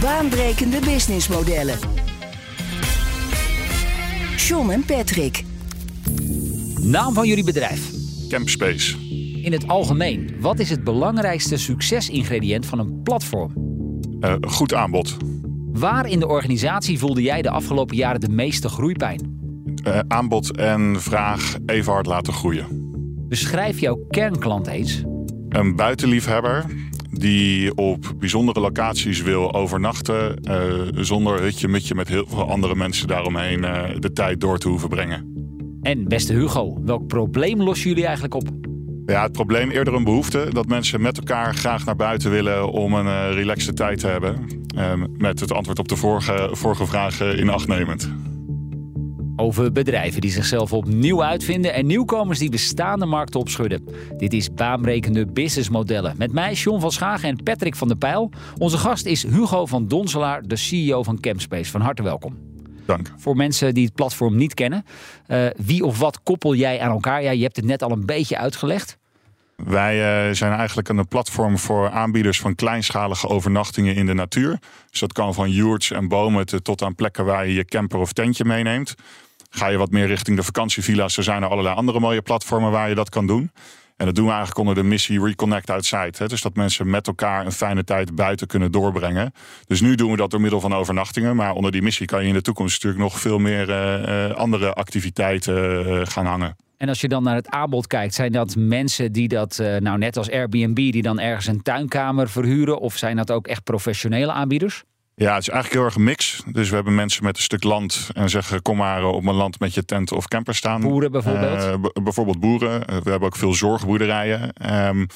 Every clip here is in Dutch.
Baanbrekende businessmodellen. John en Patrick. Naam van jullie bedrijf. Campspace. In het algemeen, wat is het belangrijkste succesingrediënt van een platform? Uh, goed aanbod. Waar in de organisatie voelde jij de afgelopen jaren de meeste groeipijn? Uh, aanbod en vraag even hard laten groeien. Beschrijf jouw kernklant eens. Een buitenliefhebber die op bijzondere locaties wil overnachten... Uh, zonder hutje-mutje met heel veel andere mensen daaromheen uh, de tijd door te hoeven brengen. En beste Hugo, welk probleem lossen jullie eigenlijk op? Ja, het probleem eerder een behoefte dat mensen met elkaar graag naar buiten willen om een uh, relaxte tijd te hebben. met het antwoord op de vorige, vorige vraag in acht nemend. Over bedrijven die zichzelf opnieuw uitvinden en nieuwkomers die bestaande markten opschudden. Dit is baanbrekende businessmodellen. Met mij John van Schagen en Patrick van der Pijl. Onze gast is Hugo van Donselaar, de CEO van Campspace. Van harte welkom. Dank. Voor mensen die het platform niet kennen, uh, wie of wat koppel jij aan elkaar? Ja, je hebt het net al een beetje uitgelegd. Wij uh, zijn eigenlijk een platform voor aanbieders van kleinschalige overnachtingen in de natuur. Dus dat kan van yurts en bomen tot aan plekken waar je je camper of tentje meeneemt. Ga je wat meer richting de vakantievilla's, er zijn er allerlei andere mooie platformen waar je dat kan doen. En dat doen we eigenlijk onder de missie Reconnect Outside. Hè? Dus dat mensen met elkaar een fijne tijd buiten kunnen doorbrengen. Dus nu doen we dat door middel van overnachtingen. Maar onder die missie kan je in de toekomst natuurlijk nog veel meer uh, andere activiteiten uh, gaan hangen. En als je dan naar het aanbod kijkt, zijn dat mensen die dat, nou net als Airbnb, die dan ergens een tuinkamer verhuren? Of zijn dat ook echt professionele aanbieders? Ja, het is eigenlijk heel erg een mix. Dus we hebben mensen met een stuk land en zeggen: kom maar op mijn land met je tent of camper staan. Boeren bijvoorbeeld? Uh, b- bijvoorbeeld boeren. Uh, we hebben ook veel zorgboerderijen. Um,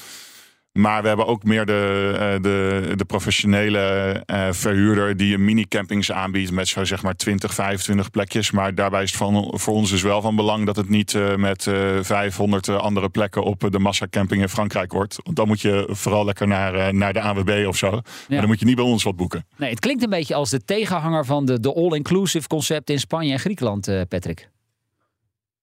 maar we hebben ook meer de, uh, de, de professionele verhuurder die een mini-campings aanbiedt met zo zeg maar 20, 25 plekjes. Maar daarbij is het van, voor ons dus wel van belang dat het niet met 500 andere plekken op de massacamping in Frankrijk wordt. Want dan moet je vooral lekker naar, naar de AWB of zo. Ja. Maar dan moet je niet bij ons wat boeken. Nee, het klinkt een beetje als de tegenhanger van de, de all-inclusive concept in Spanje en Griekenland, Patrick.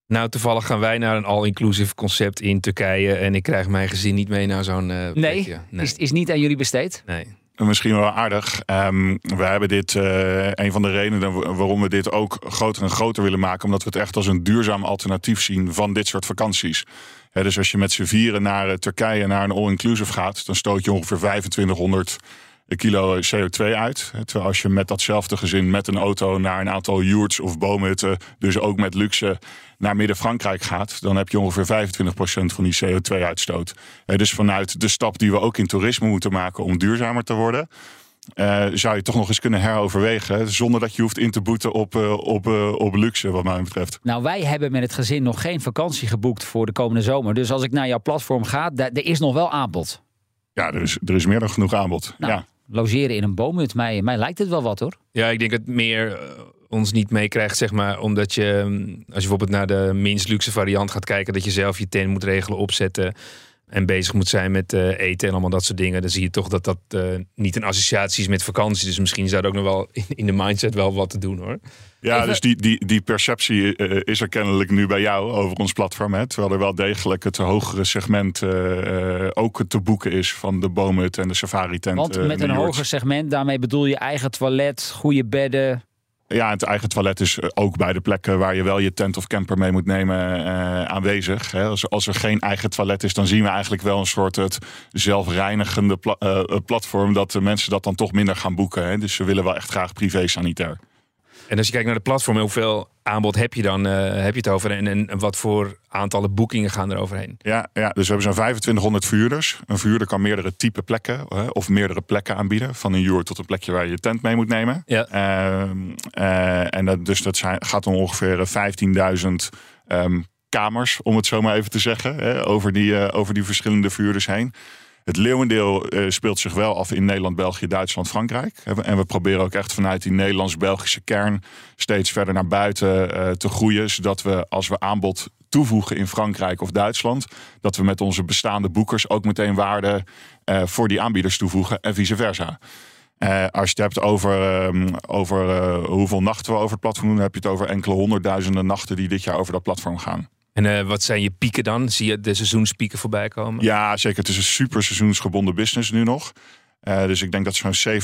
Nou, toevallig gaan wij naar een all-inclusive concept in Turkije. En ik krijg mijn gezin niet mee naar zo'n uh, nee, nee, Is, is niet aan jullie besteed? Nee. Misschien wel aardig. Um, we hebben dit, uh, een van de redenen waarom we dit ook groter en groter willen maken. Omdat we het echt als een duurzaam alternatief zien van dit soort vakanties. He, dus als je met z'n vieren naar uh, Turkije naar een all-inclusive gaat, dan stoot je ongeveer 2500 kilo CO2 uit. Terwijl als je met datzelfde gezin met een auto naar een aantal yurts of boomhutten, dus ook met luxe, naar Midden-Frankrijk gaat, dan heb je ongeveer 25% van die CO2-uitstoot. Dus vanuit de stap die we ook in toerisme moeten maken om duurzamer te worden. Uh, zou je toch nog eens kunnen heroverwegen. Zonder dat je hoeft in te boeten op, uh, op, uh, op luxe, wat mij betreft. Nou, wij hebben met het gezin nog geen vakantie geboekt voor de komende zomer. Dus als ik naar jouw platform ga, er is nog wel aanbod. Ja, er is, er is meer dan genoeg aanbod. Nou, ja. Logeren in een boomhut, mij, mij lijkt het wel wat hoor. Ja, ik denk dat meer ons niet meekrijgt, zeg maar, omdat je, als je bijvoorbeeld naar de minst luxe variant gaat kijken, dat je zelf je tent moet regelen, opzetten en bezig moet zijn met uh, eten en allemaal dat soort dingen, dan zie je toch dat dat uh, niet een associatie is met vakantie. Dus misschien is daar ook nog wel in, in de mindset wel wat te doen hoor. Ja, Even... dus die, die, die perceptie uh, is er kennelijk nu bij jou over ons platform. Hè? Terwijl er wel degelijk het hogere segment ook te boeken is van de boomhut en de safari tent. Want met een hoger segment, daarmee bedoel je eigen toilet, goede bedden, ja, het eigen toilet is ook bij de plekken waar je wel je tent of camper mee moet nemen uh, aanwezig. Als, er geen eigen toilet is, dan zien we eigenlijk wel een soort het zelfreinigende uh, platform dat de mensen dat dan toch minder gaan boeken. Dus ze willen wel echt graag privé sanitair. En als je kijkt naar de platform, hoeveel aanbod heb je dan? Uh, heb je het over en, en, wat voor aantallen boekingen gaan er overheen? Ja, ja, dus we hebben zo'n 2500 verhuurders. Een verhuurder kan meerdere type plekken uh, of meerdere plekken aanbieden. Van een uur tot een plekje waar je je tent mee moet nemen. Ja. Uh, en dat, dus dat zijn, gaat om ongeveer 15.000 um, kamers, om het zo maar even te zeggen. Over, die, over die verschillende verhuurders heen. Het leeuwendeel eh, speelt zich wel af in Nederland, België, Duitsland, Frankrijk. En we proberen ook echt vanuit die Nederlands-Belgische kern steeds verder naar buiten eh, te groeien. Zodat we als we aanbod toevoegen in Frankrijk of Duitsland, dat we met onze bestaande boekers ook meteen waarde eh, voor die aanbieders toevoegen en vice versa. Als je het hebt over, um, over hoeveel nachten we over het platform doen, heb je het over enkele honderdduizenden nachten die dit jaar over dat platform gaan. En uh, wat zijn je pieken dan? Zie je de seizoenspieken voorbij komen? Ja, zeker. Het is een super seizoensgebonden business nu nog. dus ik denk dat zo'n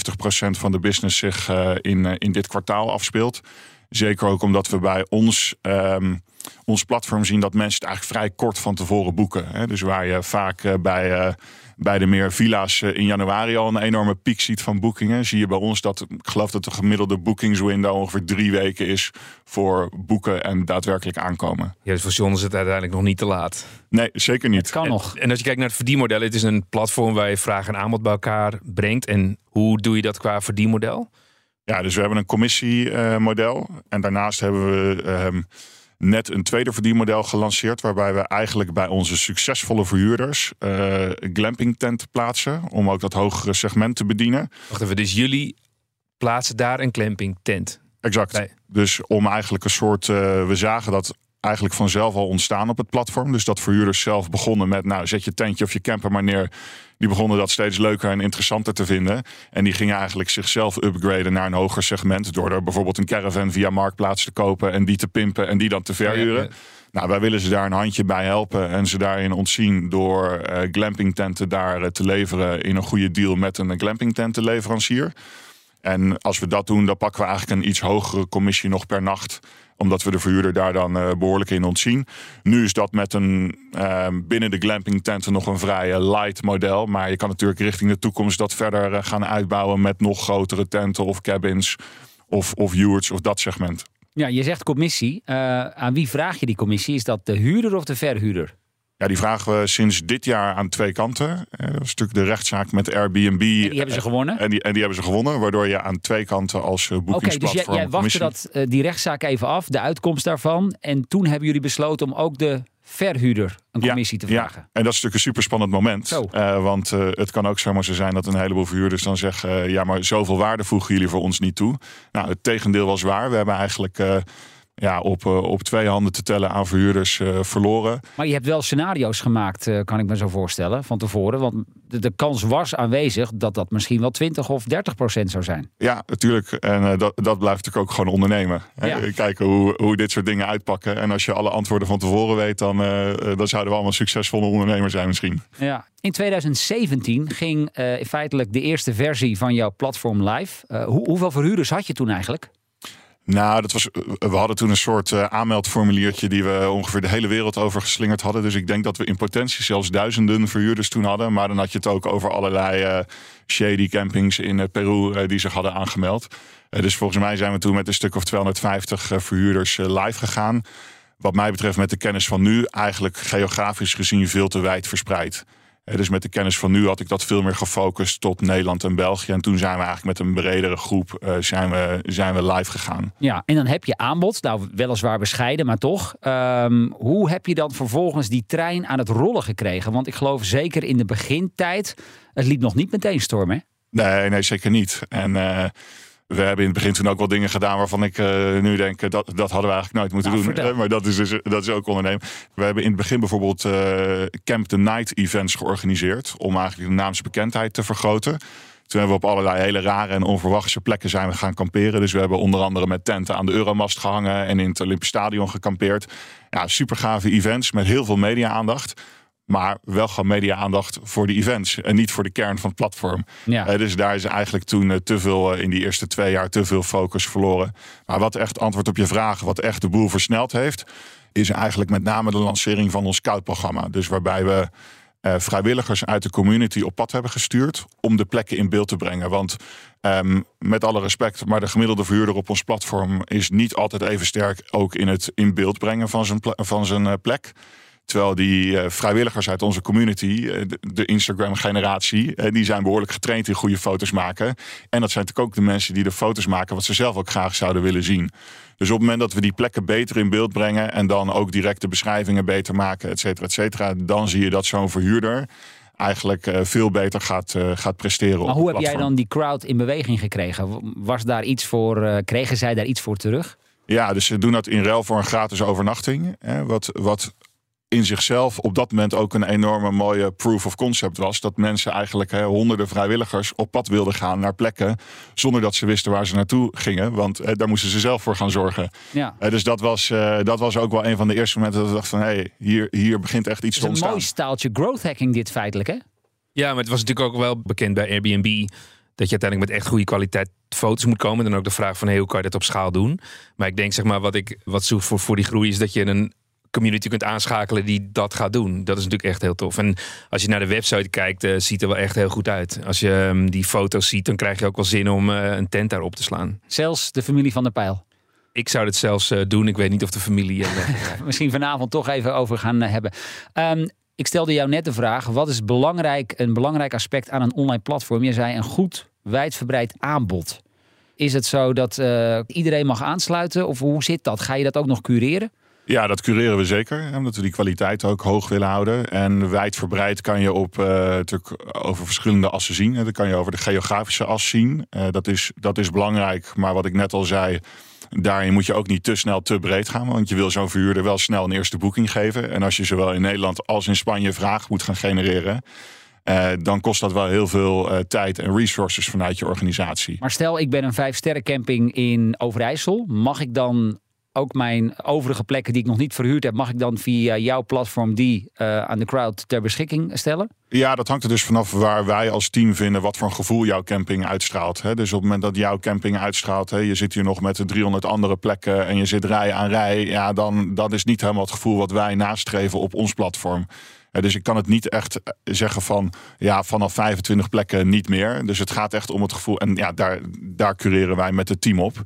70% van de business zich in, in dit kwartaal afspeelt. Zeker ook omdat we bij ons, um, ons platform zien dat mensen het eigenlijk vrij kort van tevoren boeken. Hè? Dus waar je vaak bij bij de meer villa's eh, in januari al een enorme piek ziet van boekingen. Zie je bij ons dat, ik geloof dat de gemiddelde boekingswindow ongeveer drie weken is voor boeken en daadwerkelijk aankomen. Ja, dus voor John is het uiteindelijk nog niet te laat. Nee, zeker niet. Het kan nog. En als je kijkt naar het verdienmodel, het is een platform waar je vraag en aanbod bij elkaar brengt. En hoe doe je dat qua verdienmodel? Ja, dus we hebben een commissiemodel. en daarnaast hebben we ehm, net een tweede verdienmodel gelanceerd. Waarbij we eigenlijk bij onze succesvolle verhuurders uh, glamping tent plaatsen. Om ook dat hogere segment te bedienen. Wacht even, dus jullie plaatsen daar een glamping tent? Exact. Dus om eigenlijk een soort. Uh, we zagen dat eigenlijk vanzelf al ontstaan op het platform. Dus dat verhuurders zelf begonnen met, nou, zet je tentje of je camper maar neer. Die begonnen dat steeds leuker en interessanter te vinden. En die gingen eigenlijk zichzelf upgraden naar een hoger segment. Door er bijvoorbeeld een caravan via Marktplaats te kopen en die te pimpen en die dan te verhuren. Nou, wij willen ze daar een handje bij helpen en ze daarin ontzien door uh, glamping tenten daar uh, te leveren in een goede deal met een glamping tentenleverancier. En als we dat doen, dan pakken we eigenlijk een iets hogere commissie nog per nacht omdat we de verhuurder daar dan uh, behoorlijk in ontzien. Nu is dat met een uh, binnen de glamping tenten nog een vrij light model. Maar je kan natuurlijk richting de toekomst dat verder uh, gaan uitbouwen met nog grotere tenten of cabins of, of yurts of dat segment. Ja, je zegt commissie. Aan wie vraag je die commissie? Is dat de huurder of de verhuurder? Ja, die vragen we sinds dit jaar aan twee kanten. Dat is natuurlijk de rechtszaak met Airbnb. En die hebben ze gewonnen? En die, en die hebben ze gewonnen, waardoor je aan twee kanten als boekingsplatform... Oké, dus jij, jij wachtte dat, uh, die rechtszaak even af, de uitkomst daarvan. En toen hebben jullie besloten om ook de verhuurder een commissie ja, te vragen. Ja, en dat is natuurlijk een super spannend moment. Uh, want uh, het kan ook zomaar zo zijn dat een heleboel verhuurders dan zeggen... Ja, maar zoveel waarde voegen jullie voor ons niet toe. Nou, het tegendeel was waar. We hebben eigenlijk ja, op, uh, op twee handen te tellen aan verhuurders uh, verloren. Maar je hebt wel scenario's gemaakt, uh, kan ik me zo voorstellen, van tevoren. Want de, de, kans was aanwezig dat dat misschien wel 20 of 30 procent zou zijn. Ja, natuurlijk. En dat, dat blijft natuurlijk ook gewoon ondernemen. Ja. Kijken hoe, hoe dit soort dingen uitpakken. En als je alle antwoorden van tevoren weet, dan, dan zouden we allemaal succesvolle ondernemers zijn misschien. Ja. In 2017 ging feitelijk de eerste versie van jouw platform live. Hoe, hoeveel verhuurders had je toen eigenlijk? Nou, dat was, we hadden toen een soort uh, aanmeldformuliertje die we ongeveer de hele wereld over geslingerd hadden. Dus ik denk dat we in potentie zelfs duizenden verhuurders toen hadden. Maar dan had je het ook over allerlei uh, shady campings in uh, Peru die zich hadden aangemeld. dus volgens mij zijn we toen met een stuk of 250 verhuurders live gegaan. Wat mij betreft met de kennis van nu eigenlijk geografisch gezien veel te wijd verspreid. Dus met de kennis van nu had ik dat veel meer gefocust op Nederland en België. En toen zijn we eigenlijk met een bredere groep uh, zijn we, zijn we live gegaan. Ja, en dan heb je aanbod. Nou, weliswaar bescheiden, maar toch. Um, hoe heb je dan vervolgens die trein aan het rollen gekregen? Want ik geloof zeker in de begintijd, het liep nog niet meteen storm, hè? Nee, nee, zeker niet. En... Uh, we hebben in het begin toen ook wel dingen gedaan waarvan ik uh, nu denk uh, dat dat hadden we eigenlijk nooit moeten nou, doen. Uh, maar dat is, dus, dat is ook ondernemen. We hebben in het begin bijvoorbeeld Camp the Night events georganiseerd om eigenlijk de naamsbekendheid te vergroten. Toen hebben we op allerlei hele rare en onverwachte plekken zijn we gaan kamperen. Dus we hebben onder andere met tenten aan de Euromast gehangen en in het Olympisch Stadion gekampeerd. Ja, super gave events met heel veel media-aandacht. Maar wel gewoon media-aandacht voor de events en niet voor de kern van het platform. Ja. Uh, dus daar is eigenlijk toen uh, te veel uh, in die eerste twee jaar te veel focus verloren. Maar wat echt antwoord op je vraag, wat echt de boel versneld heeft, is eigenlijk met name de lancering van ons Scout-programma. Dus waarbij we vrijwilligers uit de community op pad hebben gestuurd om de plekken in beeld te brengen. Want um, met alle respect, maar de gemiddelde verhuurder op ons platform is niet altijd even sterk ook in het in beeld brengen van zijn, van zijn plek. Terwijl die uh, vrijwilligers uit onze community, uh, de, Instagram-generatie, uh, die zijn behoorlijk getraind in goede foto's maken. En dat zijn natuurlijk ook de mensen die de foto's maken wat ze zelf ook graag zouden willen zien. Dus op het moment dat we die plekken beter in beeld brengen en dan ook direct de beschrijvingen beter maken, et cetera, et cetera, dan zie je dat zo'n verhuurder eigenlijk eh, veel beter gaat, eh, gaat presteren. Maar op hoe heb jij dan die crowd in beweging gekregen? Was daar iets voor, eh, kregen zij daar iets voor terug? Ja, dus ze doen dat in ruil voor een gratis overnachting. Hè, wat, wat in zichzelf op dat moment ook een enorme mooie proof of concept was. Dat mensen eigenlijk hè, honderden vrijwilligers op pad wilden gaan naar plekken. zonder dat ze wisten waar ze naartoe gingen. Want hè, daar moesten ze zelf voor gaan zorgen. Ja. Eh, dus dat was, eh, dat was ook wel een van de eerste momenten dat ik dacht van... hé, hey, hier, hier begint echt iets Het te is een ontstaan. mooi staaltje growth hacking dit feitelijk, hè? Ja, maar het was natuurlijk ook wel bekend bij Airbnb dat je uiteindelijk met echt goede kwaliteit foto's moet komen. En dan ook de vraag van hey, hoe kan je dat op schaal doen? Maar ik denk zeg maar wat ik wat zoek voor, voor die groei is dat je een community kunt aanschakelen die dat gaat doen. Dat is natuurlijk echt heel tof. En als je naar de website kijkt, eh, ziet er wel echt heel goed uit. Als je ehm, die foto's ziet, dan krijg je ook wel zin om eh, een tent daar op te slaan. Zelfs de familie van der Pijl. Ik zou dit zelfs eh, doen. Ik weet niet of de familie. Misschien vanavond toch even over gaan hebben. Ehm, ik stelde jou net de vraag: wat is belangrijk, een belangrijk aspect aan een online platform? Je zei een goed wijdverbreid aanbod. Is het zo dat iedereen mag aansluiten? Of hoe zit dat? Ga je dat ook nog cureren? Ja, dat cureren we zeker. Omdat we die kwaliteit ook hoog willen houden. En wijdverbreid kan je op, eh, natuurlijk over verschillende assen zien. Dan kan je over de geografische as zien. Eh, dat, is, dat is belangrijk. Maar wat ik net al zei, daarin moet je ook niet te snel te breed gaan. Want je wil zo'n verhuurder wel snel een eerste boeking geven. En als je zowel in Nederland als in Spanje vraag moet gaan genereren... eh, dan kost dat wel heel veel tijd en resources vanuit je organisatie. Maar stel, ik ben een vijf sterren camping in Overijssel. Mag ik dan ook mijn overige plekken die ik nog niet verhuurd heb, mag ik dan via jouw platform die eh, aan de crowd ter beschikking stellen? Ja, dat hangt er dus vanaf waar wij als team vinden wat voor een gevoel jouw camping uitstraalt. Hè. Dus op het moment dat jouw camping uitstraalt, hè, je zit hier nog met de 300 andere plekken en je zit rij aan rij, ja, dan dat is niet helemaal het gevoel wat wij nastreven op ons platform. Dus ik kan het niet echt eh, zeggen van ja, vanaf 25 plekken niet meer. Dus het gaat echt om het gevoel. En ja, daar, daar cureren wij met het team op.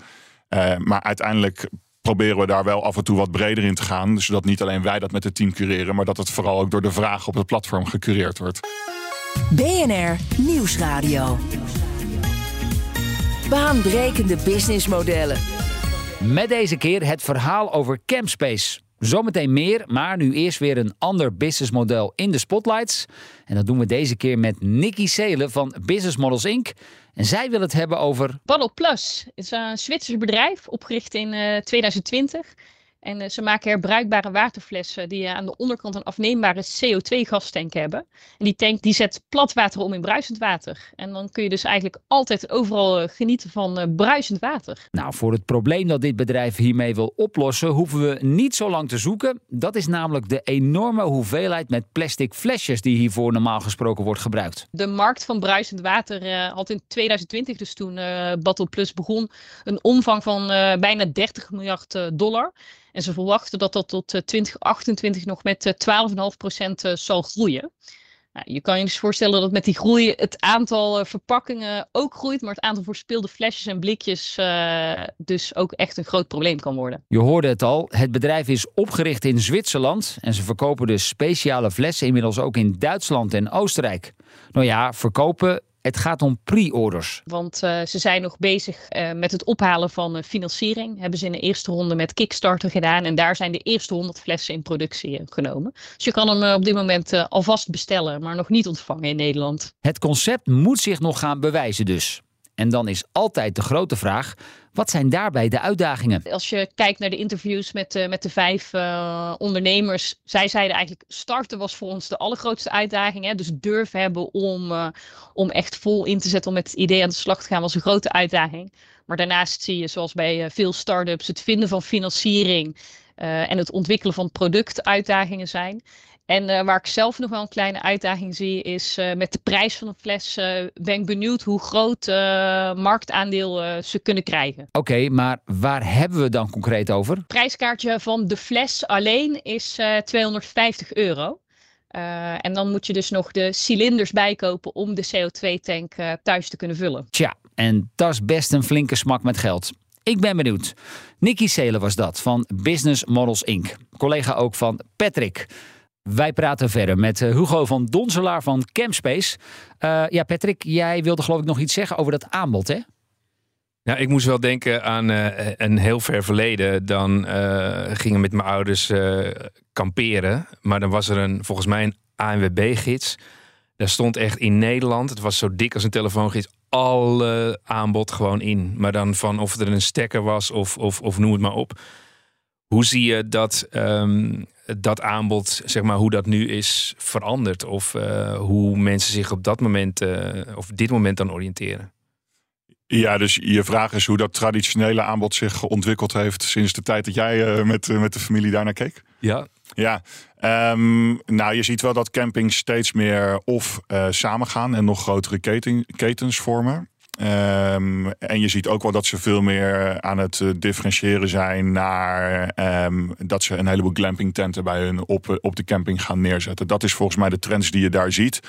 Eh, maar uiteindelijk proberen we daar wel af en toe wat breder in te gaan. Dus zodat niet alleen wij dat met het team cureren, maar dat het vooral ook door de vraag op het platform gecureerd wordt. BNR Nieuwsradio. Baanbrekende businessmodellen. Met deze keer het verhaal over Campspace. Zometeen meer, maar nu eerst weer een ander businessmodel in de spotlights. En dat doen we deze keer met Nikki Seelen van Business Models Inc. En zij wil het hebben over Paddle Plus is een Zwitsers bedrijf, opgericht in eh, 2020. En eh, ze maken herbruikbare waterflessen die eh, aan de onderkant een afneembare CO2-gastank hebben. En die tank die zet plat water om in bruisend water. En dan kun je dus eigenlijk altijd overal eh, genieten van bruisend water. Nou, voor het probleem dat dit bedrijf hiermee wil oplossen, hoeven we niet zo lang te zoeken. Dat is namelijk de enorme hoeveelheid met plastic flesjes die hiervoor normaal gesproken wordt gebruikt. De markt van bruisend water had in 2020, dus toen eh Battle Plus begon, een omvang van bijna 30 miljard dollar. En ze verwachten dat dat tot eh, 2028 nog met eh, 12,5% eh, zal groeien. Nou, je kan je dus voorstellen dat met die groei het aantal eh, verpakkingen ook groeit, maar het aantal verspilde flesjes en blikjes eh, dus ook echt een groot probleem kan worden. Je hoorde het al, het bedrijf is opgericht in Zwitserland en ze verkopen dus speciale flessen inmiddels ook in Duitsland en Oostenrijk. Nou ja, verkopen, het gaat om pre-orders. Want eh, ze zijn nog bezig eh, met het ophalen van eh, financiering. Hebben ze in de eerste ronde met Kickstarter gedaan. En daar zijn de eerste 100 flessen in productie genomen. Dus je kan hem op dit moment alvast bestellen, maar nog niet ontvangen in Nederland. Het concept moet zich nog gaan bewijzen dus. En dan is altijd de grote vraag, wat zijn daarbij de uitdagingen? Als je kijkt naar de interviews met, eh, met de vijf eh, ondernemers. Zij zeiden eigenlijk, starten was voor ons de allergrootste uitdaging. Hè? Dus durf hebben om, eh, om echt vol in te zetten, om met het idee aan de slag te gaan, was een grote uitdaging. Maar daarnaast zie je, zoals bij veel start-ups, het vinden van financiering en het ontwikkelen van product uitdagingen zijn. En eh, waar ik zelf nog wel een kleine uitdaging zie, is eh, met de prijs van een fles. eh, ben ik benieuwd hoe groot marktaandeel ze kunnen krijgen. Oké, maar waar hebben we dan concreet over? prijskaartje van de fles alleen is eh 250 euro. En dan moet je dus nog de cilinders bijkopen om de CO2-tank eh, thuis te kunnen vullen. Tja, en dat is best een flinke smak met geld. Ik ben benieuwd. Nicky Seelen was dat van Business Models Inc. Collega ook van Patrick. Wij praten verder met eh, Hugo van Donselaar van Campspace. Eh, ja, Patrick, jij wilde geloof ik nog iets zeggen over dat aanbod, hè? Ja, ik moest wel denken aan eh, een heel ver verleden. Dan eh, gingen met mijn ouders kamperen. Maar dan was er een, volgens mij een ANWB-gids. Daar stond echt in Nederland, het was zo dik als een telefoongids, alle aanbod gewoon in. Maar dan van of er een stekker was of, of, of noem het maar op. Hoe zie je dat, ehm, dat aanbod, zeg maar, hoe dat nu is veranderd? Of uh, hoe mensen zich op dat moment, uh, of dit moment dan oriënteren? Ja, dus je vraag is hoe dat traditionele aanbod zich ontwikkeld heeft sinds de tijd dat jij uh, met, met de familie daarnaar keek? Ja. Ja, um, nou je ziet wel dat campings steeds meer of samengaan en nog grotere keten, ketens vormen. Um, en je ziet ook wel dat ze veel meer aan het uh, differentiëren zijn naar um, dat ze een heleboel glamping tenten bij hun op, op de camping gaan neerzetten. Dat is volgens mij de trends die je daar ziet.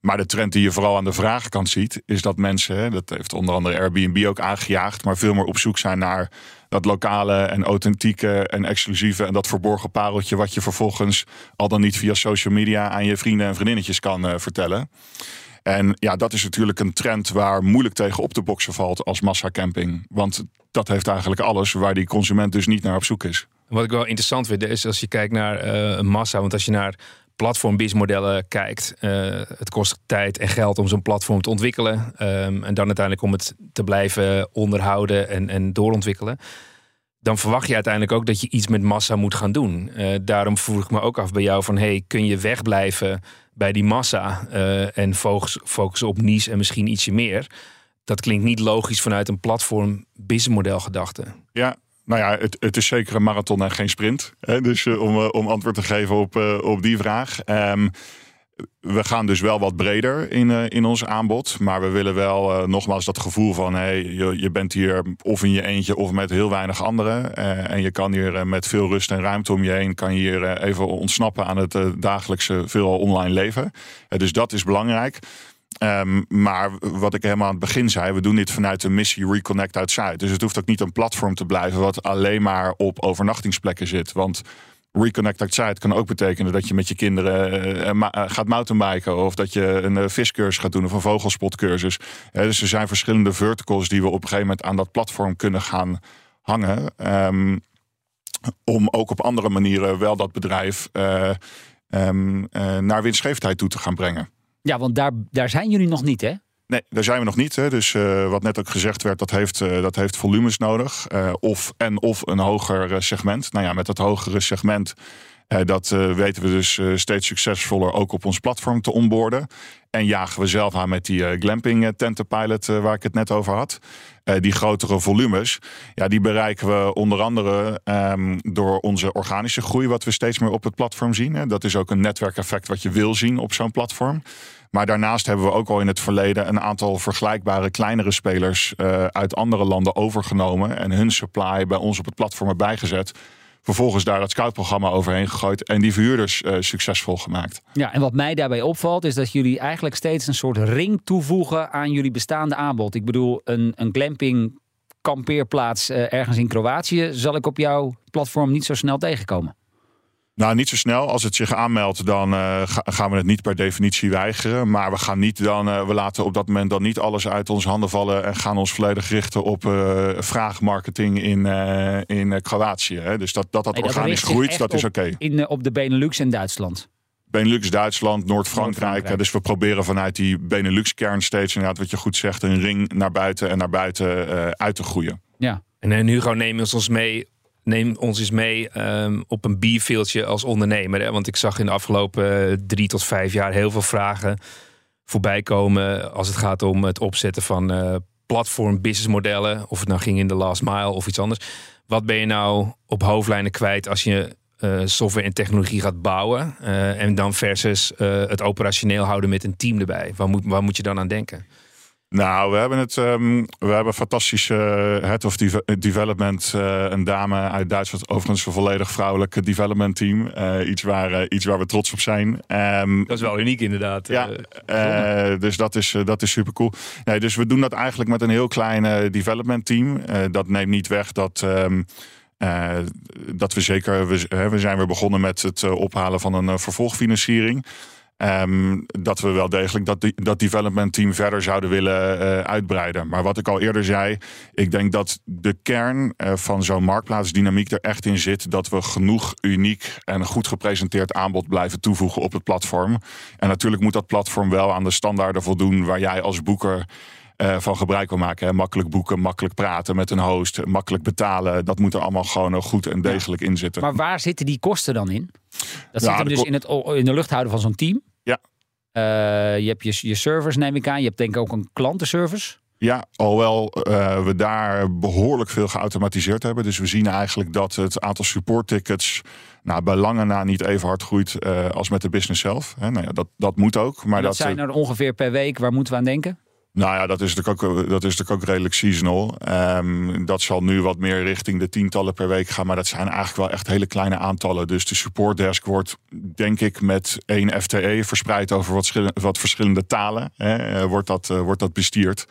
Maar de trend die je vooral aan de vragenkant ziet, is dat mensen, dat heeft onder andere Airbnb ook aangejaagd, maar veel meer op zoek zijn naar dat lokale en authentieke en exclusieve en dat verborgen pareltje wat je vervolgens al dan niet via social media aan je vrienden en vriendinnetjes kan vertellen. En ja, dat is natuurlijk een trend waar moeilijk tegen op te boksen valt als massacamping. Want dat heeft eigenlijk alles waar die consument dus niet naar op zoek is. Wat ik wel interessant vind is als je kijkt naar uh, massa. Want als je naar platform-businessmodellen kijkt, uh, het kost tijd en geld om zo'n platform te ontwikkelen. Um, en dan uiteindelijk om het te blijven onderhouden en, en doorontwikkelen dan verwacht je uiteindelijk ook dat je iets met massa moet gaan doen. Uh, daarom vroeg ik me ook af bij jou van... hey, kun je wegblijven bij die massa uh, en focus, focussen op niche en misschien ietsje meer? Dat klinkt niet logisch vanuit een platform businessmodel gedachte. Ja, nou ja, het, het, is zeker een marathon en geen sprint. Hè? Dus uh, om, om antwoord te geven op, op die vraag... Um, we gaan dus wel wat breder in, uh, in ons aanbod. Maar we willen wel uh, nogmaals dat gevoel van... Hey, je, je bent hier of in je eentje of met heel weinig anderen. Uh, en je kan hier met veel rust en ruimte om je heen... kan je hier even ontsnappen aan het dagelijkse veelal online leven. dus dat is belangrijk. Um, maar wat ik helemaal aan het begin zei, we doen dit vanuit de missie Reconnect Zuid. Dus het hoeft ook niet een platform te blijven wat alleen maar op overnachtingsplekken zit. Want Reconnect Outside kan ook betekenen dat je met je kinderen uh, gaat mountainbiken. Of dat je een viscursus gaat doen of een vogelspotcursus. dus er zijn verschillende verticals die we op een gegeven moment aan dat platform kunnen gaan hangen. Um, om ook op andere manieren wel dat bedrijf um, naar winstgevendheid toe te gaan brengen. Ja, want daar, daar zijn jullie nog niet, hè? Nee, daar zijn we nog niet. Hè. Dus uh, wat net ook gezegd werd, dat heeft, uh, dat heeft volumes nodig. Uh, of, en of een hoger segment. Nou ja, met dat hogere segment, dat weten we dus steeds succesvoller ook op ons platform te onboorden. En jagen we zelf aan met die glamping tentenpilot waar ik het net over had. die grotere volumes, ja, die bereiken we onder andere um, door onze organische groei, wat we steeds meer op het platform zien. Hè. Dat is ook een netwerkeffect wat je wil zien op zo'n platform. Maar daarnaast hebben we ook al in het verleden een aantal vergelijkbare kleinere spelers uh, uit andere landen overgenomen en hun supply bij ons op het platform erbij gezet. Vervolgens daar het scoutprogramma overheen gegooid en die verhuurders uh, succesvol gemaakt. Ja, en wat mij daarbij opvalt is dat jullie eigenlijk steeds een soort ring toevoegen aan jullie bestaande aanbod. Ik bedoel, een, een glamping kampeerplaats uh, ergens in Kroatië zal ik op jouw platform niet zo snel tegenkomen. Nou, niet zo snel. Als het zich aanmeldt, dan uh, gaan we het niet per definitie weigeren. Maar we gaan niet dan, uh, we laten op dat moment dan niet alles uit onze handen vallen en gaan ons volledig richten op uh, vraagmarketing in, in Kroatië. Hè. Dus dat dat, dat nee, organisch dat groeit, dat is oké. Okay. Op de Benelux en Duitsland. Benelux, Duitsland, Noord-Frankrijk. Noord dus we proberen vanuit die Benelux-kern steeds, inderdaad, wat je goed zegt, een ring naar buiten en naar buiten uit te groeien. Ja. En nu gewoon nemen we ons mee neem ons eens mee um, op een bierveeltje als ondernemer. Want ik zag in de afgelopen uh, drie tot vijf jaar heel veel vragen voorbij komen als het gaat om het opzetten van uh, platform businessmodellen. Of het nou ging in de last mile of iets anders. Wat ben je nou op hoofdlijnen kwijt als je uh, software en technologie gaat bouwen? en dan versus het operationeel houden met een team erbij. Waar moet, waar moet je dan aan denken? Nou, we hebben het. Um, we hebben fantastische uh, head of development. Uh, een dame uit Duitsland, overigens een volledig vrouwelijk development team. Uh, iets, waar, iets waar we trots op zijn. Um, dat is wel uniek, inderdaad. Ja, dus dat is, dat is super cool. Nee, dus we doen dat eigenlijk met een heel klein development team. dat neemt niet weg dat. Um, dat we zeker. We, we zijn weer begonnen met het ophalen van een vervolgfinanciering. Ehm, dat we wel degelijk dat, die, dat development team verder zouden willen uh, uitbreiden. Maar wat ik al eerder zei, ik denk dat de kern uh, van zo'n marktplaatsdynamiek er echt in zit dat we genoeg uniek en goed gepresenteerd aanbod blijven toevoegen op het platform. En natuurlijk moet dat platform wel aan de standaarden voldoen waar jij als boeker uh, van gebruik wil maken. Hè. Makkelijk boeken, makkelijk praten met een host, makkelijk betalen. Dat moet er allemaal gewoon goed en degelijk in zitten. Maar waar zitten die kosten dan in? Dat zit hem dus in, het, in de lucht houden van zo'n team? Ja. Uh, je hebt je, je servers, neem ik aan. Je hebt denk ik ook een klantenservice. Ja, alhoewel uh, we daar behoorlijk veel geautomatiseerd hebben. Dus we zien eigenlijk dat het aantal support tickets nou, bij lange na niet even hard groeit uh, als met de business zelf. He, nou ja, dat, dat moet ook. Maar dat, dat zijn er ongeveer per week. Waar moeten we aan denken? Nou ja, dat is natuurlijk ook, dat is natuurlijk ook redelijk seasonal. Um, dat zal nu wat meer richting de tientallen per week gaan. Maar dat zijn eigenlijk wel echt hele kleine aantallen. Dus de support desk wordt, denk ik, met één FTE verspreid over wat, verschillende talen. Hè, wordt, dat, uh, wordt dat bestierd.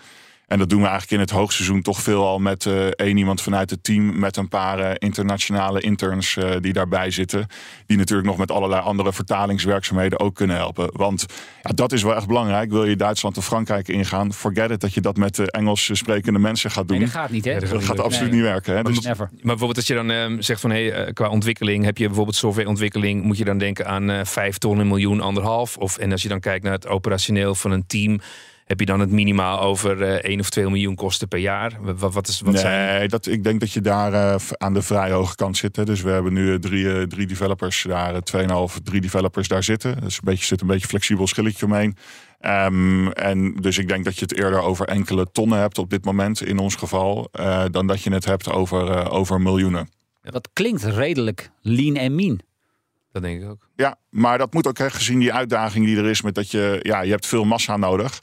En dat doen we eigenlijk in het hoogseizoen toch veel al met uh, één iemand vanuit het team. Met een paar uh, internationale interns uh, die daarbij zitten. Die natuurlijk nog met allerlei andere vertalingswerkzaamheden ook kunnen helpen. Want ja, dat is wel echt belangrijk. Wil je Duitsland of Frankrijk ingaan, forget it dat je dat met de Engels sprekende mensen gaat doen. Nee, dat gaat niet, hè? Ja, dat, gaat absoluut nee. niet werken. Hè? Maar, Dus, maar bijvoorbeeld als je dan uh, zegt van hey, qua ontwikkeling heb je bijvoorbeeld softwareontwikkeling, moet je dan denken aan vijf ton, een miljoen, anderhalf. Of en als je dan kijkt naar het operationeel van een team heb je dan het minimaal over uh, 1 of 2 miljoen kosten per jaar? Wat, wat is, wat nee, zijn... dat, ik denk dat je daar uh, aan de vrij hoge kant zit. Hè. Dus we hebben nu drie, uh, drie developers daar, 2,5, drie developers daar zitten. Dus een beetje, zit een beetje flexibel schilletje omheen. Um, en dus ik denk dat je het eerder over enkele tonnen hebt op dit moment in ons geval, uh, dan dat je het hebt over, uh, over miljoenen. Dat klinkt redelijk lean en mean. Dat denk ik ook. Ja, maar dat moet ook hè, gezien die uitdaging die er is met dat je, ja, je hebt veel massa nodig.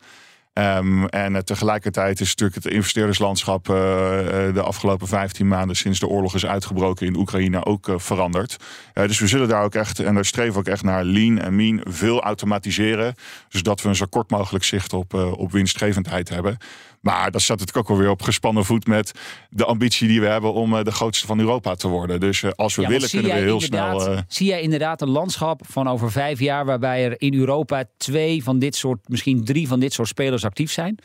Um, en uh, tegelijkertijd is natuurlijk het investeerderslandschap uh, uh, de afgelopen 15 maanden sinds de oorlog is uitgebroken in Oekraïne ook veranderd. dus we zullen daar ook echt, en daar streven we ook echt naar lean en mean, veel automatiseren. Zodat we een zo kort mogelijk zicht op, op winstgevendheid hebben. Maar dat staat natuurlijk ook alweer op gespannen voet met de ambitie die we hebben om de grootste van Europa te worden. Dus als we ja, willen, kunnen we heel snel. Uh... Zie jij inderdaad een landschap van over vijf jaar waarbij er in Europa twee van dit soort, misschien drie van dit soort spelers actief zijn?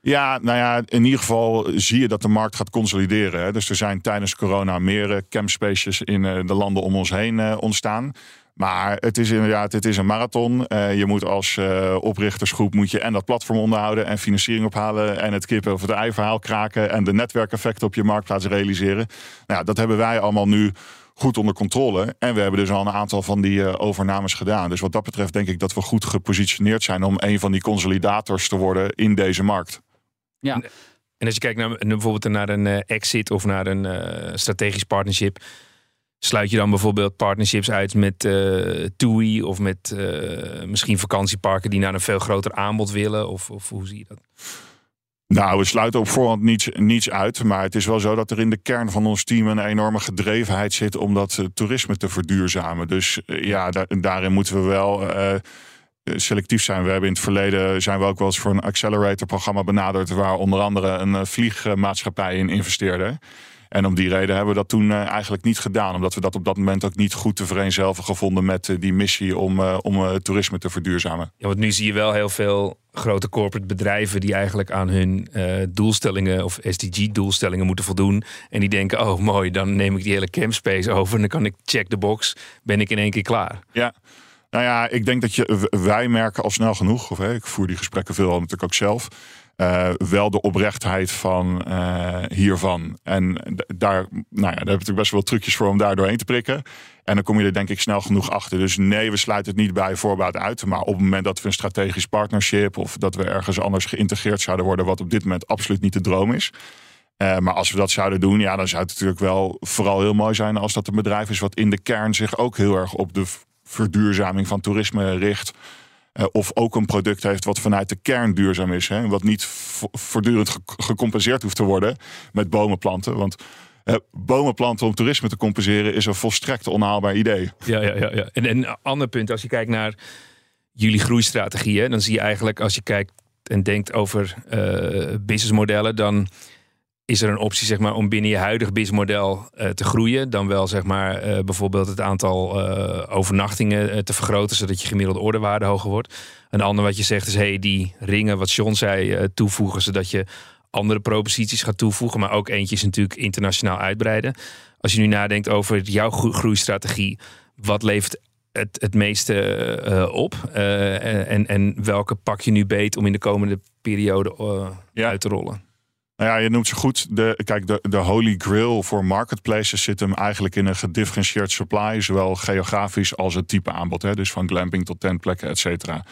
Ja, nou ja, in ieder geval zie je dat de markt gaat consolideren. Hè. Dus er zijn tijdens corona meer campspaces in de landen om ons heen ontstaan. Maar het is inderdaad, het is een marathon. Uh, je moet als uh, oprichtersgroep moet je en dat platform onderhouden en financiering ophalen en het kippen of het ei verhaal kraken en de netwerkeffecten op je marktplaats realiseren. Nou, ja, dat hebben wij allemaal nu goed onder controle. En we hebben dus al een aantal van die uh, overnames gedaan. Dus wat dat betreft denk ik dat we goed gepositioneerd zijn om een van die consolidators te worden in deze markt. Ja. En als je kijkt naar bijvoorbeeld naar een exit of naar een strategisch partnership. Sluit je dan bijvoorbeeld partnerships uit met uh, TUI of met uh, misschien vakantieparken die naar een veel groter aanbod willen? Of, of hoe zie je dat? Nou, we sluiten op voorhand niets, niets uit. Maar het is wel zo dat er in de kern van ons team een enorme gedrevenheid zit om dat uh, toerisme te verduurzamen. Dus ja, da daarin moeten we wel selectief zijn. We hebben in het verleden zijn we ook wel eens voor een accelerator-programma benaderd, waar onder andere een vliegmaatschappij in investeerde. En om die reden hebben we dat toen uh, eigenlijk niet gedaan. Omdat we dat op dat moment ook niet goed te vereenzelvigen vonden met uh, die missie om, uh, om toerisme te verduurzamen. Ja, want nu zie je wel heel veel grote corporate bedrijven die eigenlijk aan hun doelstellingen of SDG-doelstellingen moeten voldoen. En die denken: oh mooi, dan neem ik die hele campspace over en dan kan ik check the box, ben ik in één keer klaar. Ja. Nou ja, ik denk dat je, wij merken al snel genoeg, of hè, ik voer die gesprekken veel natuurlijk ook zelf. Uh, wel de oprechtheid van uh, hiervan. En daar, nou ja, daar heb ik natuurlijk best wel trucjes voor om daar doorheen te prikken. En dan kom je er denk ik snel genoeg achter. Dus nee, we sluiten het niet bij voorbaat uit. Maar op het moment dat we een strategisch partnership of dat we ergens anders geïntegreerd zouden worden, wat op dit moment absoluut niet de droom is. Uh, maar als we dat zouden doen, ja, dan zou het natuurlijk wel vooral heel mooi zijn als dat een bedrijf is wat in de kern zich ook heel erg op de verduurzaming van toerisme richt. Uh, of ook een product heeft wat vanuit de kern duurzaam is. Hè, wat niet voortdurend ge gecompenseerd hoeft te worden met bomenplanten. Want uh, bomenplanten om toerisme te compenseren is een volstrekt onhaalbaar idee. Ja, ja, ja. ja. En, en een ander punt, als je kijkt naar jullie groeistrategieën, dan zie je eigenlijk als je kijkt en denkt over uh, businessmodellen, dan is er een optie zeg maar, om binnen je huidig BIS-model uh, te groeien. Dan wel zeg maar, uh, bijvoorbeeld het aantal uh, overnachtingen te vergroten, zodat je gemiddelde ordewaarde hoger wordt. Een ander wat je zegt is, hey, die ringen, wat John zei, toevoegen, zodat je andere proposities gaat toevoegen. Maar ook eentje is natuurlijk internationaal uitbreiden. Als je nu nadenkt over jouw groeistrategie, wat levert het, het meeste op? en, en welke pak je nu beet om in de komende periode ja. uit te rollen? Nou ja, je noemt ze goed. De, kijk, de, de holy grail voor marketplaces zit hem eigenlijk in een gedifferentieerd supply, zowel geografisch als het type aanbod. Hè? Dus van glamping tot tentplekken, et cetera.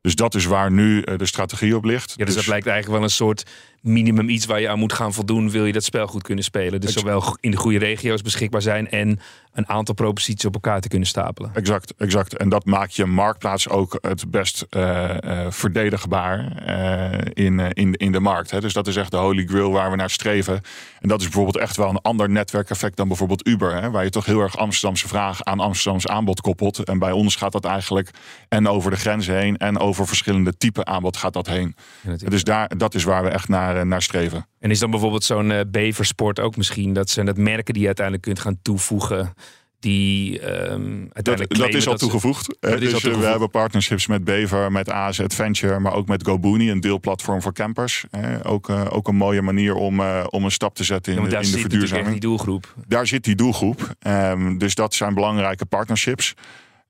Dus dat is waar nu eh, de strategie op ligt. Ja, dus, dus dat lijkt eigenlijk wel een soort minimum iets waar je aan moet gaan voldoen, wil je dat spel goed kunnen spelen. Dus zowel in de goede regio's beschikbaar zijn en een aantal proposities op elkaar te kunnen stapelen. Exact, exact. En dat maakt je marktplaats ook het best uh, uh, verdedigbaar uh, in, in, in de markt. Hè. Dus dat is echt de holy grail waar we naar streven. En dat is bijvoorbeeld echt wel een ander netwerkeffect dan bijvoorbeeld Uber. Hè, waar je toch heel erg Amsterdamse vraag aan Amsterdamse aanbod koppelt. En bij ons gaat dat eigenlijk en over de grenzen heen en over verschillende typen aanbod gaat dat heen. dus daar, dat is waar we echt naar, naar streven. En is dan bijvoorbeeld zo'n uh, beversport ook misschien dat zijn dat merken die je uiteindelijk kunt gaan toevoegen? Die um, dat, dat is al toegevoegd. Ze, dus, al toegevoegd. We hebben partnerships met Bever, met AZ Adventure, maar ook met GoBooney, een deelplatform voor campers. ook, ook een mooie manier om, om een stap te zetten in, ja, in de verduurzaming. Die doelgroep. Daar zit die doelgroep. Um, dus dat zijn belangrijke partnerships.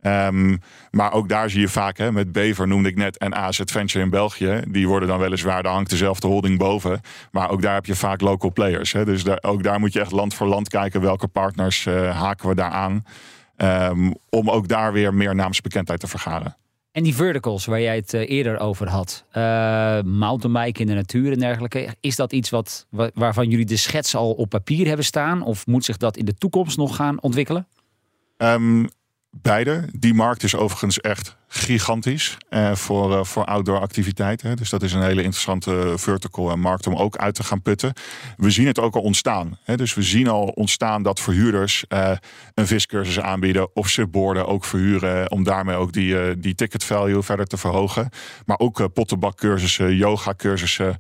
Um, maar ook daar zie je vaak, hè, met Bever noemde ik net en AZ Venture in België. Die worden dan weliswaar, daar hangt dezelfde holding boven. Maar ook daar heb je vaak local players. Hè. Dus daar, ook daar moet je echt land voor land kijken. Welke partners uh, haken we daar aan? Um, om ook daar weer meer naamsbekendheid te vergaren. En die verticals waar jij het uh, eerder over had, uh, mountainbike in de natuur en dergelijke, is dat iets wat, waarvan jullie de schets al op papier hebben staan? Of moet zich dat in de toekomst nog gaan ontwikkelen? Um, Beide. Die markt is overigens echt gigantisch eh, voor, uh, voor outdoor activiteiten. Dus dat is een hele interessante vertical en markt om ook uit te gaan putten. We zien het ook al ontstaan. Hè? Dus we zien al ontstaan dat verhuurders uh, een viscursus aanbieden of subboarden ook verhuren om daarmee ook die, die ticket value verder te verhogen. Maar ook pottenbakcursussen, yoga cursussen.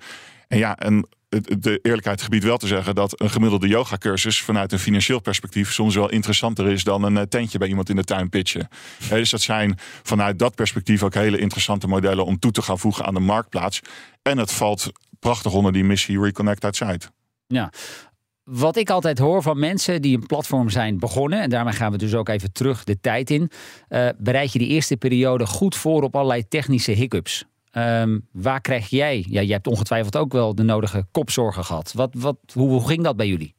En ja, en de eerlijkheid gebied wel te zeggen dat een gemiddelde yoga-cursus vanuit een financieel perspectief soms wel interessanter is dan een eh, tentje bij iemand in de tuin pitchen. dus dat zijn vanuit dat perspectief ook hele interessante modellen om toe te gaan voegen aan de marktplaats. En het valt prachtig onder die missie Reconnect Zuid. Ja, wat ik altijd hoor van mensen die een platform zijn begonnen, en daarmee gaan we dus ook even terug de tijd in, uh, bereid je die eerste periode goed voor op allerlei technische hiccups. Um, waar krijg jij, ja, jij hebt ongetwijfeld ook wel de nodige kopzorgen gehad. Wat, wat, hoe, ging dat bij jullie?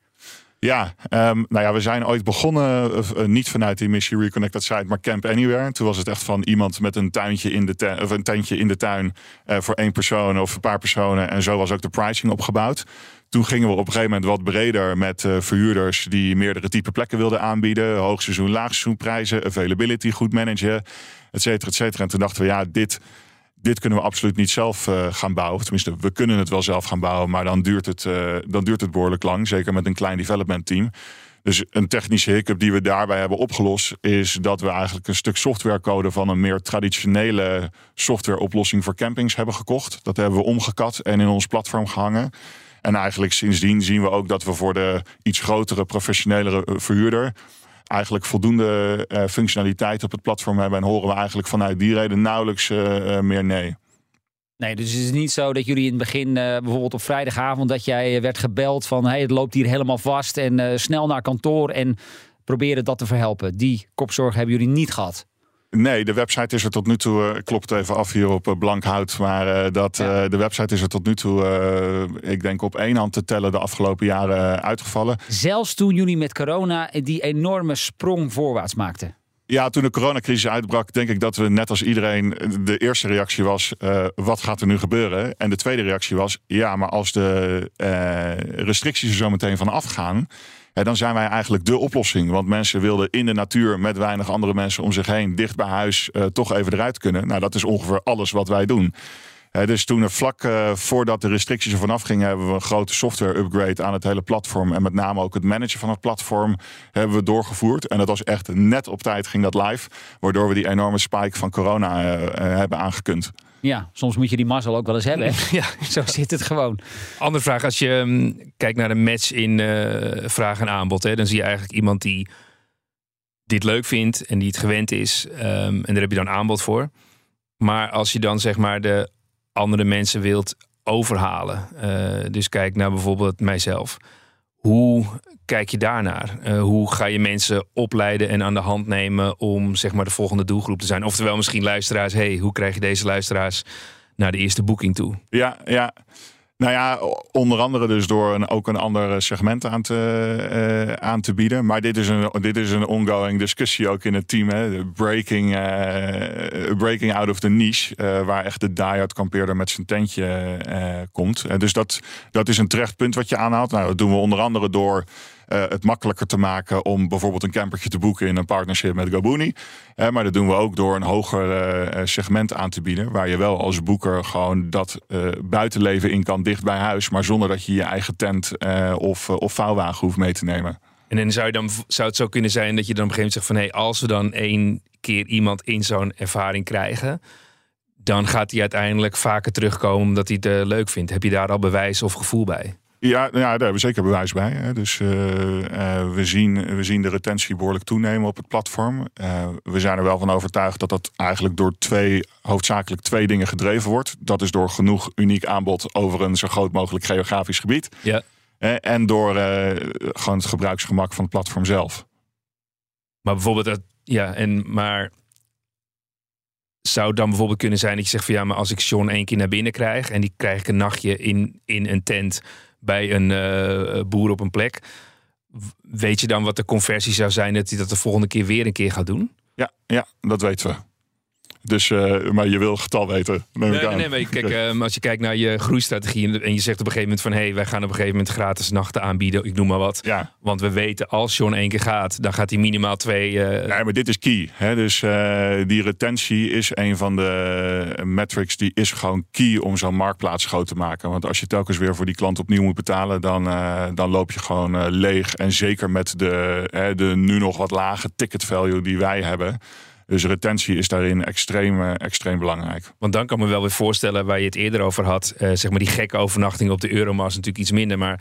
Ja, um, nou ja, we zijn ooit begonnen, uh, niet vanuit die missie Reconnected Site, maar Camp Anywhere. Toen was het echt van iemand met een tuintje in de tuin, of een tentje in de tuin uh, voor één persoon of een paar personen. En zo was ook de pricing opgebouwd. Toen gingen we op een gegeven moment wat breder met verhuurders die meerdere type plekken wilden aanbieden. Hoogseizoen, laagseizoenprijzen, availability goed managen, et cetera, et cetera. En toen dachten we, ja, dit dit kunnen we absoluut niet zelf uh, gaan bouwen. Tenminste, we kunnen het wel zelf gaan bouwen, maar dan duurt het, uh, dan duurt het behoorlijk lang. Zeker met een klein development team. Dus een technische hiccup die we daarbij hebben opgelost, is dat we eigenlijk een stuk softwarecode van een meer traditionele softwareoplossing voor campings hebben gekocht. Dat hebben we omgekat en in ons platform gehangen. En eigenlijk sindsdien zien we ook dat we voor de iets grotere, professionelere eh, verhuurder eigenlijk voldoende uh, functionaliteit op het platform hebben. En horen we eigenlijk vanuit die reden nauwelijks uh, meer nee. Nee, dus het is niet zo dat jullie in het begin, bijvoorbeeld op vrijdagavond, dat jij werd gebeld van hey, het loopt hier helemaal vast en snel naar kantoor en proberen dat te verhelpen. Die kopzorg hebben jullie niet gehad. Nee, de website is er tot nu toe, uh, klopt even af hier op uh, blank hout, maar uh, dat, ja. de website is er tot nu toe, ik denk op één hand te tellen, de afgelopen jaren uitgevallen. Zelfs toen jullie met corona die enorme sprong voorwaarts maakten. Ja, toen de coronacrisis uitbrak, denk ik dat we net als iedereen. De eerste reactie was: uh, wat gaat er nu gebeuren? En de tweede reactie was: ja, maar als de uh, restricties er zo meteen van afgaan dan zijn wij eigenlijk de oplossing. Want mensen wilden in de natuur met weinig andere mensen om zich heen, dicht bij huis, uh, toch even eruit kunnen. Nou, dat is ongeveer alles wat wij doen. dus toen vlak uh, voordat de restricties er vanaf gingen, hebben we een grote software upgrade aan het hele platform. En met name ook het managen van het platform hebben we doorgevoerd. En dat was echt net op tijd ging dat live. Waardoor we die enorme spike van corona hebben aangekund. Ja, soms moet je die mazzel ook wel eens hebben. ja, zo zit het gewoon. Andere vraag, als je um, kijkt naar de match in uh, vraag en aanbod, hè, dan zie je eigenlijk iemand die dit leuk vindt en die het gewend is. Um, en daar heb je dan aanbod voor. Maar als je dan zeg maar de andere mensen wilt overhalen, uh, dus kijk naar bijvoorbeeld mijzelf. Hoe kijk je daarnaar? Uh, hoe ga je mensen opleiden en aan de hand nemen om zeg maar de volgende doelgroep te zijn? Oftewel misschien luisteraars, hey, hoe krijg je deze luisteraars naar de eerste boeking toe? Ja, ja. Nou ja, onder andere dus door ook een ander segment aan te, uh, aan te bieden. Maar dit is, een, dit is een ongoing discussie ook in het team. Hè. Breaking, uh, breaking out of the niche. Waar echt de diehard kampeerder met zijn tentje komt. dus dat, dat is een terecht punt wat je aanhaalt. Nou, dat doen we onder andere door uh, het makkelijker te maken om bijvoorbeeld een campertje te boeken in een partnership met Gabuni. Maar dat doen we ook door een hoger uh, segment aan te bieden. Waar je wel als boeker gewoon dat buitenleven in kan dicht bij huis. Maar zonder dat je je eigen tent of, of vouwwagen hoeft mee te nemen. En dan zou, je dan zou het zo kunnen zijn dat je dan op een gegeven moment zegt van hé, hey, als we dan één keer iemand in zo'n ervaring krijgen dan gaat hij uiteindelijk vaker terugkomen omdat hij het leuk vindt. Heb je daar al bewijs of gevoel bij? Ja, nou ja, daar hebben we zeker bewijs bij. Hè. Dus uh, uh, we, zien, we zien de retentie behoorlijk toenemen op het platform. Uh, we zijn er wel van overtuigd dat dat eigenlijk door twee, hoofdzakelijk twee dingen gedreven wordt. Dat is door genoeg uniek aanbod over een zo groot mogelijk geografisch gebied. Ja. En door gewoon het gebruiksgemak van het platform zelf. Maar bijvoorbeeld, ja, en maar zou dan bijvoorbeeld kunnen zijn dat je zegt van ja, maar als ik Sean één keer naar binnen krijg en die krijg ik een nachtje in, in een tent bij een uh, boer op een plek. Weet je dan wat de conversie zou zijn dat hij dat de volgende keer weer een keer gaat doen? Ja, ja dat weten we. Dus, uh, maar je wil getal weten. Nee, nee, nee, maar kijk, uh, als je kijkt naar je groeistrategie en je zegt op een gegeven moment van hé, hey, wij gaan op een gegeven moment gratis nachten aanbieden, ik noem maar wat. Ja. Want we weten als John één keer gaat, dan gaat hij minimaal twee. Uh... Nee, maar dit is key. Hè? Dus die retentie is een van de metrics die is gewoon key om zo'n marktplaats groot te maken. Want als je telkens weer voor die klant opnieuw moet betalen, dan, dan loop je gewoon leeg. En zeker met de, de nu nog wat lage ticket value die wij hebben. Dus retentie is daarin extreem, eh, extreem belangrijk. Want dan kan me wel weer voorstellen waar je het eerder over had. Uh, zeg maar die gekke overnachting op de Euromars natuurlijk iets minder. Maar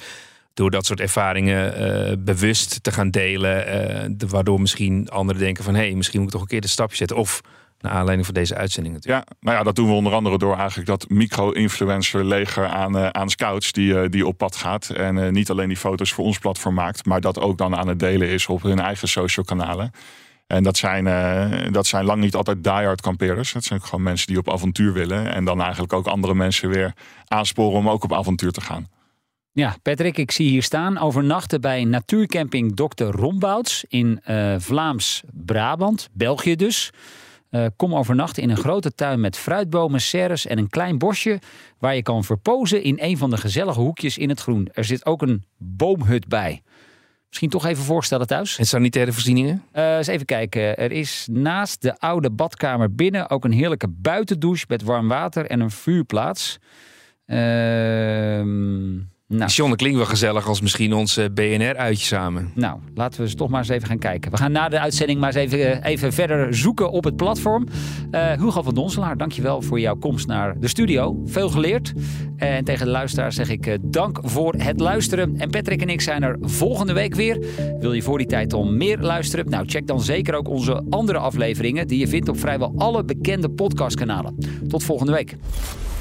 door dat soort ervaringen uh, bewust te gaan delen. De, waardoor misschien anderen denken van... hé, hey, misschien moet ik toch een keer de stapje zetten. Of naar aanleiding van deze uitzending natuurlijk. Ja, nou ja, dat doen we onder andere door eigenlijk dat micro-influencer leger aan, aan scouts die, die op pad gaat. En niet alleen die foto's voor ons platform maakt, maar dat ook dan aan het delen is op hun eigen social kanalen. En dat zijn, uh, dat zijn lang niet altijd diehard kampeerders. Dat zijn gewoon mensen die op avontuur willen. En dan eigenlijk ook andere mensen weer aansporen om ook op avontuur te gaan. Ja, Patrick, ik zie hier staan overnachten bij natuurcamping Dr. Rombouts in uh, Vlaams-Brabant, België dus. Uh, kom overnachten in een grote tuin met fruitbomen, serres en een klein bosje waar je kan verpozen in een van de gezellige hoekjes in het groen. Er zit ook een boomhut bij. Misschien toch even voorstellen thuis. En sanitaire voorzieningen? Uh, eens even kijken. Er is naast de oude badkamer binnen ook een heerlijke buitendouche met warm water en een vuurplaats. Ehm nou. John, klinkt wel gezellig als misschien ons BNR-uitje samen. Nou, laten we eens toch maar eens even gaan kijken. We gaan na de uitzending maar eens even, eh, even verder zoeken op het platform. Uh, Hugo van Donselaar, dankjewel voor jouw komst naar de studio. Veel geleerd. En tegen de luisteraar zeg ik uh, dank voor het luisteren. En Patrick en ik zijn er volgende week weer. Wil je voor die tijd al meer luisteren? Nou, check dan zeker ook onze andere afleveringen... die je vindt op vrijwel alle bekende podcastkanalen. Tot volgende week.